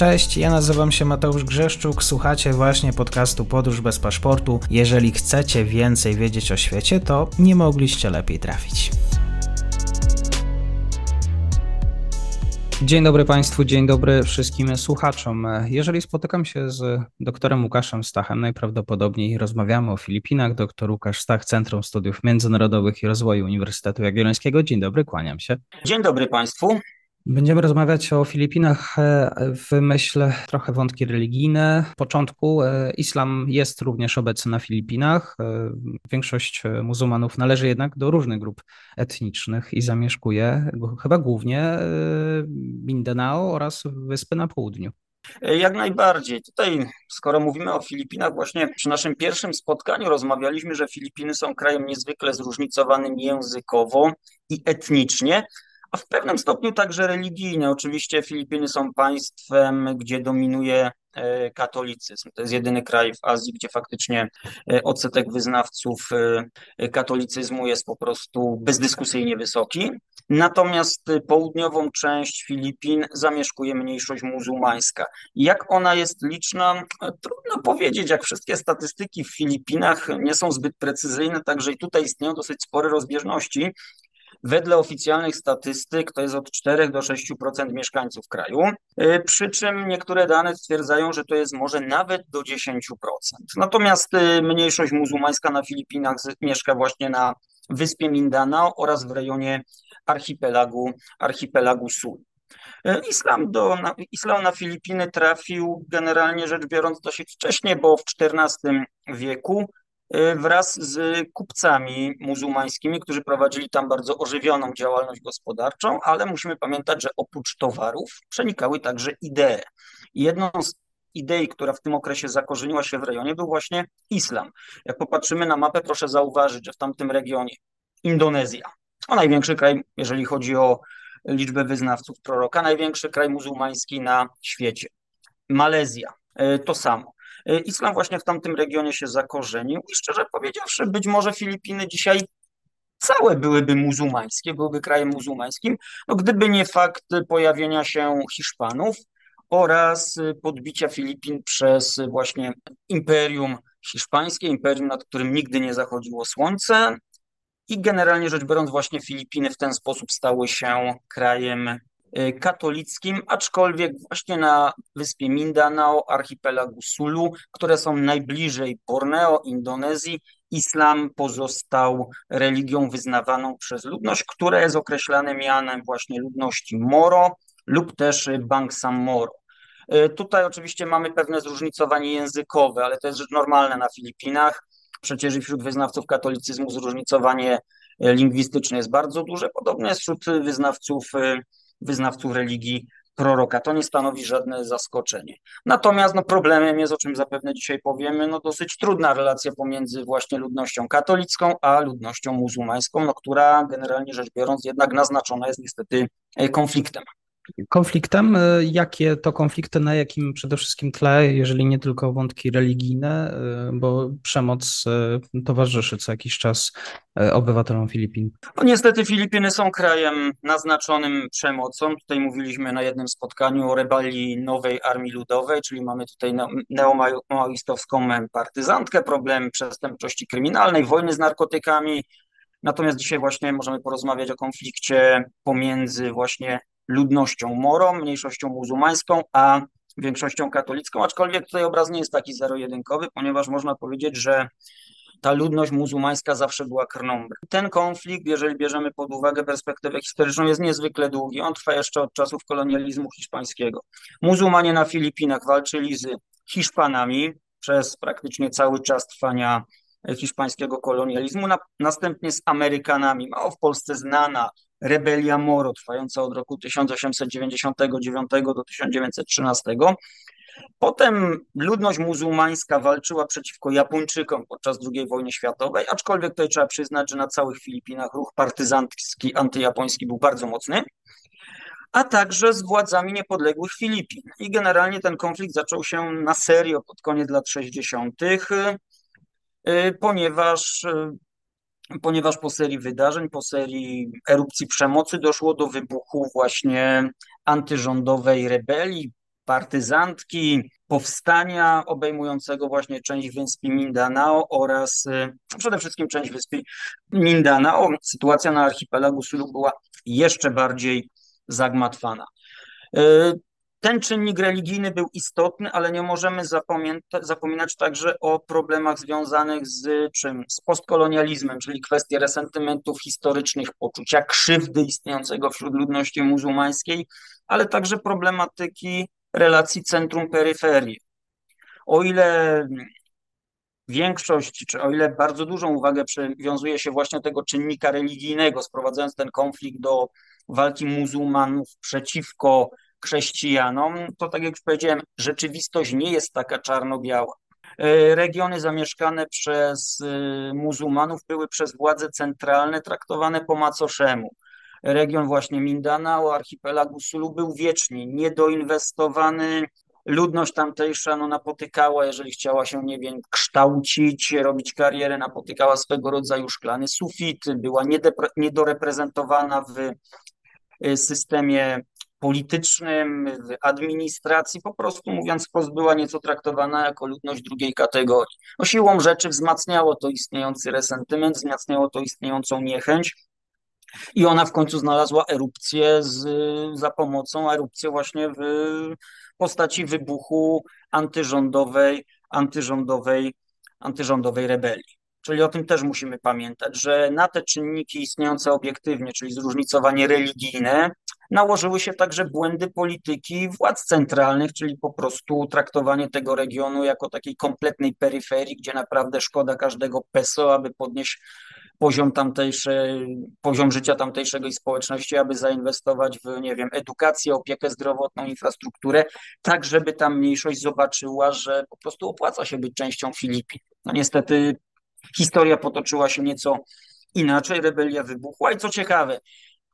Cześć, ja nazywam się Mateusz Grzeszczuk, słuchacie właśnie podcastu Podróż bez paszportu. Jeżeli chcecie więcej wiedzieć o świecie, to nie mogliście lepiej trafić. Dzień dobry Państwu, dzień dobry wszystkim słuchaczom. Jeżeli spotykam się z doktorem Łukaszem Stachem, najprawdopodobniej rozmawiamy o Filipinach. Doktor Łukasz Stach, Centrum Studiów Międzynarodowych i Rozwoju Uniwersytetu Jagiellońskiego. Dzień dobry, kłaniam się. Dzień dobry Państwu. Będziemy rozmawiać o Filipinach e, w myśl trochę wątki religijne. W początku e, islam jest również obecny na Filipinach. E, większość muzułmanów należy jednak do różnych grup etnicznych i zamieszkuje chyba głównie Mindanao oraz wyspy na południu. Jak najbardziej. Tutaj, skoro mówimy o Filipinach, właśnie przy naszym pierwszym spotkaniu rozmawialiśmy, że Filipiny są krajem niezwykle zróżnicowanym językowo i etnicznie a w pewnym stopniu także religijne. Oczywiście Filipiny są państwem, gdzie dominuje e, katolicyzm. To jest jedyny kraj w Azji, gdzie faktycznie e, odsetek wyznawców e, katolicyzmu jest po prostu bezdyskusyjnie wysoki. Natomiast południową część Filipin zamieszkuje mniejszość muzułmańska. Jak ona jest liczna? Trudno powiedzieć. Jak wszystkie statystyki w Filipinach nie są zbyt precyzyjne, także i tutaj istnieją dosyć spore rozbieżności. Wedle oficjalnych statystyk to jest od 4 do 6% mieszkańców kraju, y, przy czym niektóre dane stwierdzają, że to jest może nawet do 10%. Natomiast y, mniejszość muzułmańska na Filipinach mieszka właśnie na wyspie Mindanao oraz w rejonie archipelagu, archipelagu Sulu. Y, islam, do, islam na Filipiny trafił generalnie rzecz biorąc dosyć wcześnie, bo w XIV wieku wraz z kupcami muzułmańskimi, którzy prowadzili tam bardzo ożywioną działalność gospodarczą, ale musimy pamiętać, że oprócz towarów przenikały także idee. jedną z idei, która w tym okresie zakorzeniła się w rejonie, był właśnie islam. Jak popatrzymy na mapę, proszę zauważyć, że w tamtym regionie Indonezja, a największy kraj, jeżeli chodzi o liczbę wyznawców proroka, największy kraj muzułmański na świecie. Malezja, y, to samo. E, islam właśnie w tamtym regionie się zakorzenił i szczerze powiedziawszy, być może Filipiny dzisiaj całe byłyby muzułmańskie, byłyby krajem muzułmańskim, no gdyby nie fakt pojawienia się Hiszpanów oraz podbicia Filipin przez właśnie imperium hiszpańskie, imperium, nad którym nigdy nie zachodziło słońce. I generalnie rzecz biorąc, właśnie Filipiny w ten sposób stały się krajem katolickim, aczkolwiek właśnie na wyspie Mindanao, archipelagu Sulu, które są najbliżej Borneo, Indonezji, islam pozostał religią wyznawaną przez ludność, która jest określane mianem właśnie ludności Moro lub też Bangsa Moro. Y, tutaj oczywiście mamy pewne zróżnicowanie językowe, ale to jest rzecz normalna na Filipinach. Przecież i wśród wyznawców katolicyzmu zróżnicowanie y, lingwistyczne jest bardzo duże. Podobnie jest wśród wyznawców wyznawców religii proroka. To nie stanowi żadne zaskoczenie. Natomiast no, problemem jest, o czym zapewne dzisiaj powiemy, no, dosyć trudna relacja pomiędzy właśnie ludnością katolicką a ludnością muzułmańską, no, która generalnie rzecz biorąc jednak naznaczona jest niestety e, konfliktem konfliktem. E, jakie to konflikty, na jakim przede wszystkim tle, jeżeli nie tylko wątki religijne, e, bo przemoc e, towarzyszy co jakiś czas obywatelom Filipin? No niestety Filipiny są krajem naznaczonym przemocą. Tutaj mówiliśmy na jednym spotkaniu o rebelii Nowej Armii Ludowej, czyli mamy tutaj neomaoistowską partyzantkę, problem przestępczości kryminalnej, wojny z narkotykami, Natomiast dzisiaj właśnie możemy porozmawiać o konflikcie pomiędzy właśnie ludnością Moro, mniejszością muzułmańską, a większością katolicką, aczkolwiek tutaj obraz nie jest taki zero-jedynkowy, ponieważ można powiedzieć, że ta ludność muzułmańska zawsze była krną. Ten konflikt, jeżeli bierzemy pod uwagę perspektywę historyczną, jest niezwykle długi. On trwa jeszcze od czasów kolonializmu hiszpańskiego. Muzułmanie na Filipinach walczyli z Hiszpanami przez praktycznie cały czas trwania hiszpańskiego kolonializmu, następnie z Amerykanami. Mało w Polsce znana rebelia Moro, trwająca od roku 1899 do 1913. Potem ludność muzułmańska walczyła przeciwko Japończykom podczas II wojny światowej, aczkolwiek tutaj trzeba przyznać, że na całych Filipinach ruch partyzancki, antyjapoński był bardzo mocny, a także z władzami niepodległych Filipin. I generalnie ten konflikt zaczął się na serio pod koniec lat 60., y, ponieważ y, ponieważ po serii wydarzeń, po serii erupcji przemocy doszło do wybuchu właśnie antyrządowej rebelii, partyzantki, powstania obejmującego właśnie część wyspy Mindanao oraz y, przede wszystkim część wyspy Mindanao. Sytuacja na archipelagu Sulu była jeszcze bardziej zagmatwana. Ten czynnik religijny był istotny, ale nie możemy zapominać także o problemach związanych z czym? Z postkolonializmem, czyli kwestie resentymentów historycznych, poczucia krzywdy istniejącego wśród ludności muzułmańskiej, ale także problematyki relacji centrum-peryferii. O ile większość, czy o ile bardzo dużą uwagę przywiązuje się właśnie tego czynnika religijnego, sprowadzając ten konflikt do walki muzułmanów przeciwko chrześcijanom, to tak jak już powiedziałem, rzeczywistość nie jest taka czarno-biała. E, regiony zamieszkane przez e, muzułmanów były przez władze centralne traktowane po macoszemu. Region właśnie Mindanao, archipelagu Sulu był wiecznie niedoinwestowany, ludność tamtejsza no, napotykała, jeżeli chciała się, nie wiem, kształcić, robić karierę, napotykała swego rodzaju szklany sufit, była niedoreprezentowana w e, systemie politycznym, w administracji, po prostu mówiąc wprost, była nieco traktowana jako ludność drugiej kategorii. No, siłą rzeczy wzmacniało to istniejący resentyment, wzmacniało to istniejącą niechęć i ona w końcu znalazła erupcję z, za pomocą, erupcję właśnie w postaci wybuchu antyrządowej, antyrządowej, antyrządowej rebelii. Czyli o tym też musimy pamiętać, że na te czynniki istniejące obiektywnie, czyli zróżnicowanie religijne, nałożyły się także błędy polityki władz centralnych, czyli po prostu traktowanie tego regionu jako takiej kompletnej peryferii, gdzie naprawdę szkoda każdego peso, aby podnieść poziom tamtejszej, poziom życia tamtejszej społeczności, aby zainwestować w, nie wiem, edukację, opiekę zdrowotną, infrastrukturę, tak żeby ta mniejszość zobaczyła, że po prostu opłaca się być częścią Filipin. No niestety historia potoczyła się nieco inaczej, rebelia wybuchła i co ciekawe,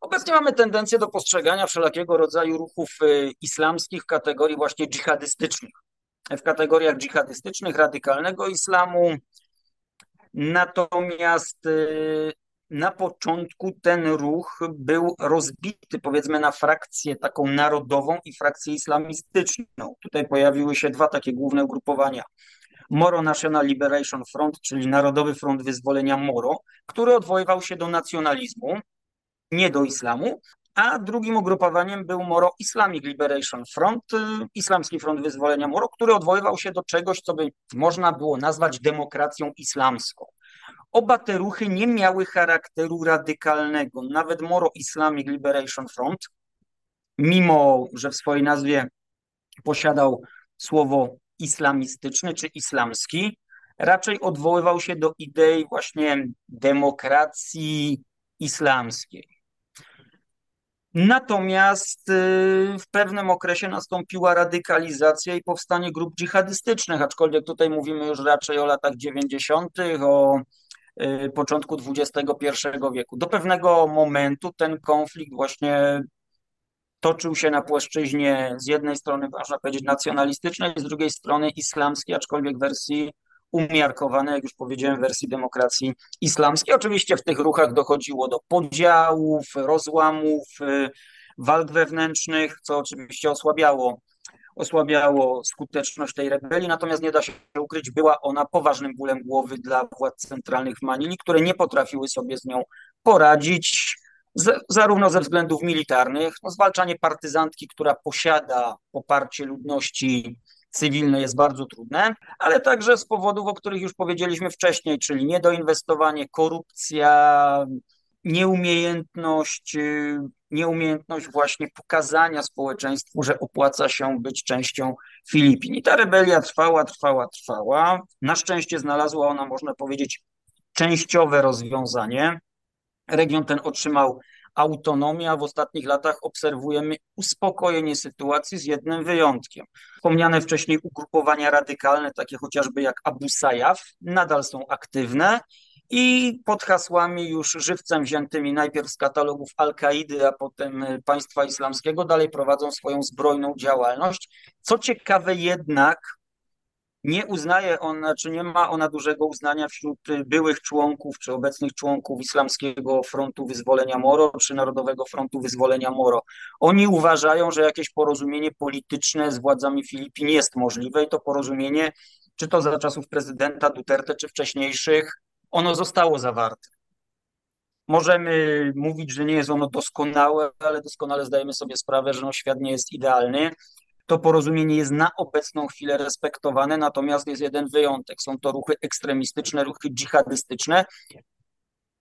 Obecnie mamy tendencję do postrzegania wszelakiego rodzaju ruchów y, islamskich w kategorii właśnie dżihadystycznych. W kategoriach dżihadystycznych, radykalnego islamu. Natomiast y, na początku ten ruch był rozbity, powiedzmy, na frakcję taką narodową i frakcję islamistyczną. Tutaj pojawiły się dwa takie główne ugrupowania. Moro National Liberation Front, czyli Narodowy Front Wyzwolenia Moro, który odwoływał się do nacjonalizmu, nie do islamu, a drugim ugrupowaniem był Moro Islamic Liberation Front, y, Islamski Front Wyzwolenia Moro, który odwoływał się do czegoś, co by można było nazwać demokracją islamską. Oba te ruchy nie miały charakteru radykalnego. Nawet Moro Islamic Liberation Front, mimo że w swojej nazwie posiadał słowo islamistyczny czy islamski, raczej odwoływał się do idei właśnie demokracji islamskiej. Natomiast y, w pewnym okresie nastąpiła radykalizacja i powstanie grup dżihadystycznych, aczkolwiek tutaj mówimy już raczej o latach 90., o y, początku XXI wieku. Do pewnego momentu ten konflikt właśnie toczył się na płaszczyźnie z jednej strony, można powiedzieć, nacjonalistycznej, z drugiej strony islamskiej, aczkolwiek wersji umiarkowane, jak już powiedziałem, wersji demokracji islamskiej. Oczywiście w tych ruchach dochodziło do podziałów, rozłamów, y, walk wewnętrznych, co oczywiście osłabiało, osłabiało skuteczność tej rebelii, natomiast nie da się ukryć, była ona poważnym bólem głowy dla władz centralnych w Manili, które nie potrafiły sobie z nią poradzić, z, zarówno ze względów militarnych, no, zwalczanie partyzantki, która posiada poparcie ludności cywilne jest bardzo trudne, ale także z powodów, o których już powiedzieliśmy wcześniej, czyli niedoinwestowanie, korupcja, nieumiejętność, nieumiejętność właśnie pokazania społeczeństwu, że opłaca się być częścią Filipin. I ta rebelia trwała, trwała, trwała. Na szczęście znalazła ona, można powiedzieć, częściowe rozwiązanie. Region ten otrzymał autonomia. W ostatnich latach obserwujemy uspokojenie sytuacji z jednym wyjątkiem. Wspomniane wcześniej ugrupowania radykalne, takie chociażby jak Abu Sayyaf, nadal są aktywne i pod hasłami już żywcem wziętymi najpierw z katalogów Al-Kaidy, a potem państwa islamskiego, dalej prowadzą swoją zbrojną działalność. Co ciekawe jednak, Nie uznaje ona, czy nie ma ona dużego uznania wśród byłych członków, czy obecnych członków Islamskiego Frontu Wyzwolenia Moro, czy Narodowego Frontu Wyzwolenia Moro. Oni uważają, że jakieś porozumienie polityczne z władzami Filipin jest możliwe i to porozumienie, czy to za czasów prezydenta Duterte, czy wcześniejszych, ono zostało zawarte. Możemy mówić, że nie jest ono doskonałe, ale doskonale zdajemy sobie sprawę, że no świat nie jest idealny. To porozumienie jest na obecną chwilę respektowane, natomiast jest jeden wyjątek. Są to ruchy ekstremistyczne, ruchy dżihadystyczne,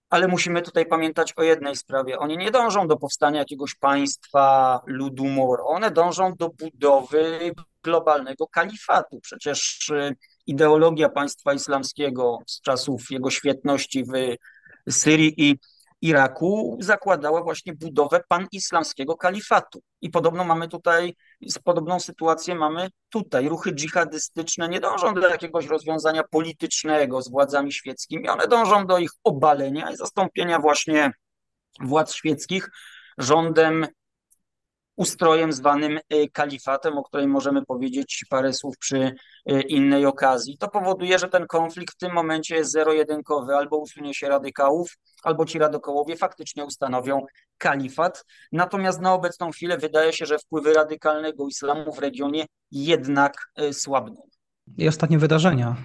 ale musimy tutaj pamiętać o jednej sprawie. Oni nie dążą do powstania jakiegoś państwa ludu Moro. One dążą do budowy globalnego kalifatu. Przecież y, ideologia państwa islamskiego z czasów jego świetności w Syrii i Iraku zakładała właśnie budowę panislamskiego kalifatu. I podobno mamy tutaj, podobną sytuację mamy tutaj. Ruchy dżihadystyczne nie dążą do jakiegoś rozwiązania politycznego z władzami świeckimi, one dążą do ich obalenia i zastąpienia właśnie władz świeckich rządem ustrojem zwanym y, kalifatem, o którym możemy powiedzieć parę słów przy y, innej okazji. To powoduje, że ten konflikt w tym momencie jest zero-jedynkowy, albo usunie się radykałów, albo ci radykałowie faktycznie ustanowią kalifat. Natomiast na obecną chwilę wydaje się, że wpływy radykalnego islamu w regionie jednak y, słabną. I ostatnie wydarzenia.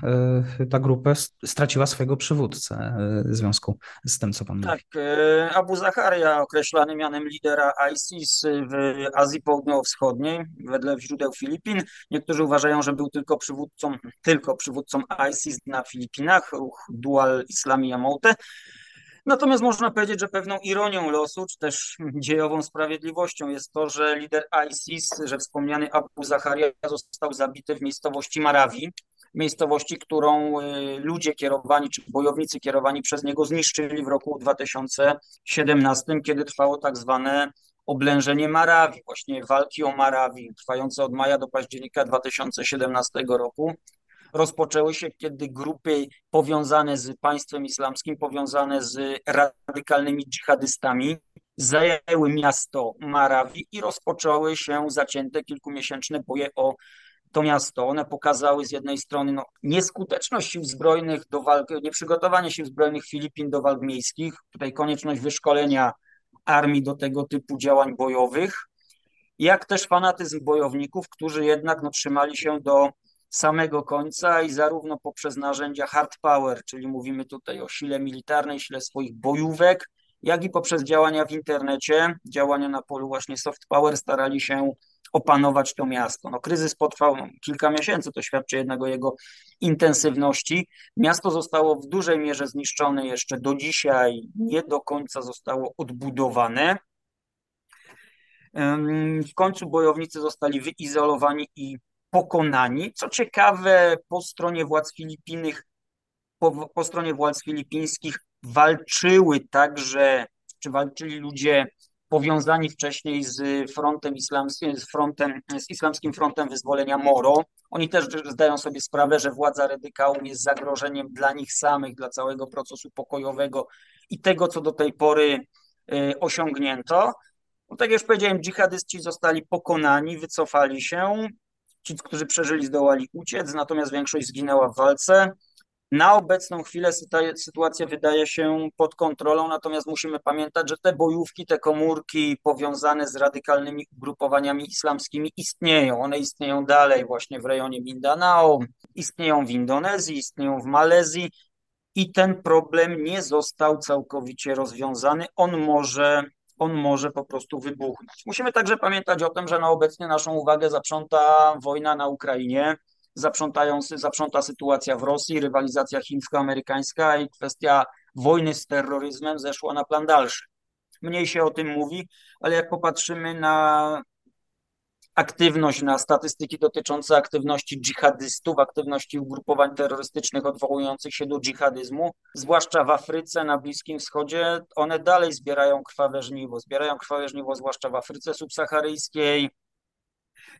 Y, ta grupa straciła swojego przywódcę y, w związku z tym, co pan mówi. Tak, Abu Zaharia, określany mianem lidera ISIS w Azji Południowo-Wschodniej, wedle źródeł Filipin. Niektórzy uważają, że był tylko przywódcą, tylko przywódcą ISIS na Filipinach, ruch Dual Islami Yamote. Natomiast można powiedzieć, że pewną ironią losu, czy też dziejową sprawiedliwością jest to, że lider ISIS, że wspomniany Abu Zaharia został zabity w miejscowości Marawi, miejscowości, którą y, ludzie kierowani, czy bojownicy kierowani przez niego zniszczyli w roku 2017, kiedy trwało tak zwane oblężenie Marawi, właśnie walki o Marawi, trwające od maja do października 2017 roku rozpoczęły się, kiedy grupy powiązane z państwem islamskim, powiązane z radykalnymi dżihadystami, zajęły miasto Marawi i rozpoczęły się zacięte kilkumiesięczne boje o to miasto. One pokazały z jednej strony no, nieskuteczność sił zbrojnych do walk, nieprzygotowanie sił zbrojnych Filipin do walk miejskich, tutaj konieczność wyszkolenia armii do tego typu działań bojowych, jak też fanatyzm bojowników, którzy jednak no, trzymali się do samego końca i zarówno poprzez narzędzia hard power, czyli mówimy tutaj o sile militarnej, sile swoich bojówek, jak i poprzez działania w internecie, działania na polu właśnie soft power starali się opanować to miasto. No, kryzys potrwał no, kilka miesięcy, to świadczy jednak o jego intensywności. Miasto zostało w dużej mierze zniszczone jeszcze do dzisiaj, nie do końca zostało odbudowane. W końcu bojownicy zostali wyizolowani i pokonani. Co ciekawe, po stronie władz Filipinych, po, po stronie władz filipińskich walczyły także, czy walczyli ludzie powiązani wcześniej z frontem islamskim, z frontem, z islamskim frontem wyzwolenia Moro. Oni też zdają sobie sprawę, że władza radykałów jest zagrożeniem dla nich samych, dla całego procesu pokojowego i tego, co do tej pory y, osiągnięto. No, tak jak już powiedziałem, dżihadysci zostali pokonani, wycofali się. Ci, którzy przeżyli, zdołali uciec, natomiast większość zginęła w walce. Na obecną chwilę sytuacja wydaje się pod kontrolą, natomiast musimy pamiętać, że te bojówki, te komórki powiązane z radykalnymi ugrupowaniami islamskimi istnieją. One istnieją dalej właśnie w rejonie Mindanao, istnieją w Indonezji, istnieją w Malezji i ten problem nie został całkowicie rozwiązany. On może on może po prostu wybuchnąć. Musimy także pamiętać o tym, że na obecnie naszą uwagę zaprząta wojna na Ukrainie, zaprzątają, zaprząta sytuacja w Rosji, rywalizacja chińsko-amerykańska i kwestia wojny z terroryzmem zeszła na plan dalszy. Mniej się o tym mówi, ale jak popatrzymy na aktywność, na statystyki dotyczące aktywności dżihadystów, aktywności ugrupowań terrorystycznych odwołujących się do dżihadyzmu, zwłaszcza w Afryce, na Bliskim Wschodzie, one dalej zbierają krwawe żniwo. Zbierają krwawe żniwo zwłaszcza w Afryce subsaharyjskiej,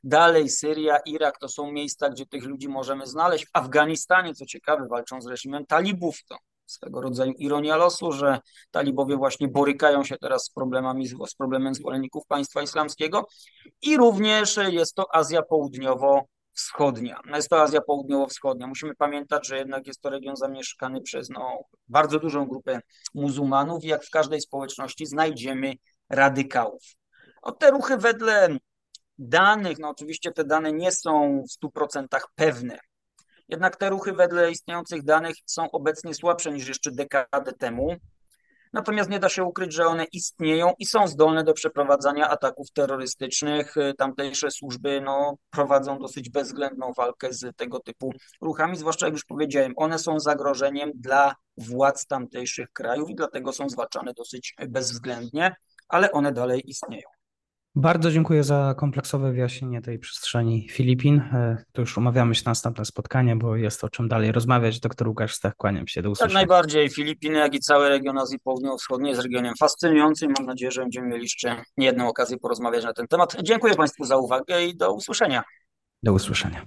Dalej Syria, Irak to są miejsca, gdzie tych ludzi możemy znaleźć. W Afganistanie, co ciekawe, walczą z reżimem talibów. To swego rodzaju ironia losu, że talibowie właśnie borykają się teraz z problemami, z problemem zwolenników państwa islamskiego i również jest to Azja Południowo Wschodnia. No, jest to Azja Południowo-Wschodnia. Musimy pamiętać, że jednak jest to region zamieszkany przez no, bardzo dużą grupę muzułmanów i jak w każdej społeczności znajdziemy radykałów. No, te ruchy wedle danych, no oczywiście te dane nie są w 100% pewne, jednak te ruchy wedle istniejących danych są obecnie słabsze niż jeszcze dekadę temu. Natomiast nie da się ukryć, że one istnieją i są zdolne do przeprowadzania ataków terrorystycznych. Tamtejsze służby no, prowadzą dosyć bezwzględną walkę z tego typu ruchami, zwłaszcza jak już powiedziałem, one są zagrożeniem dla władz tamtejszych krajów i dlatego są zwalczane dosyć bezwzględnie, ale one dalej istnieją. Bardzo dziękuję za kompleksowe wyjaśnienie tej przestrzeni Filipin. E, to już umawiamy się na następne spotkanie, bo jest o czym dalej rozmawiać. Doktor Łukasz Stach, kłaniam się. Do tak usłyszenia. Tak najbardziej. Filipiny, jak i cały region Azji Południowo-Wschodniej jest regionem fascynującym. Mam nadzieję, że będziemy mieli jeszcze niejedną okazję porozmawiać na ten temat. Dziękuję Państwu za uwagę i do usłyszenia. Do usłyszenia.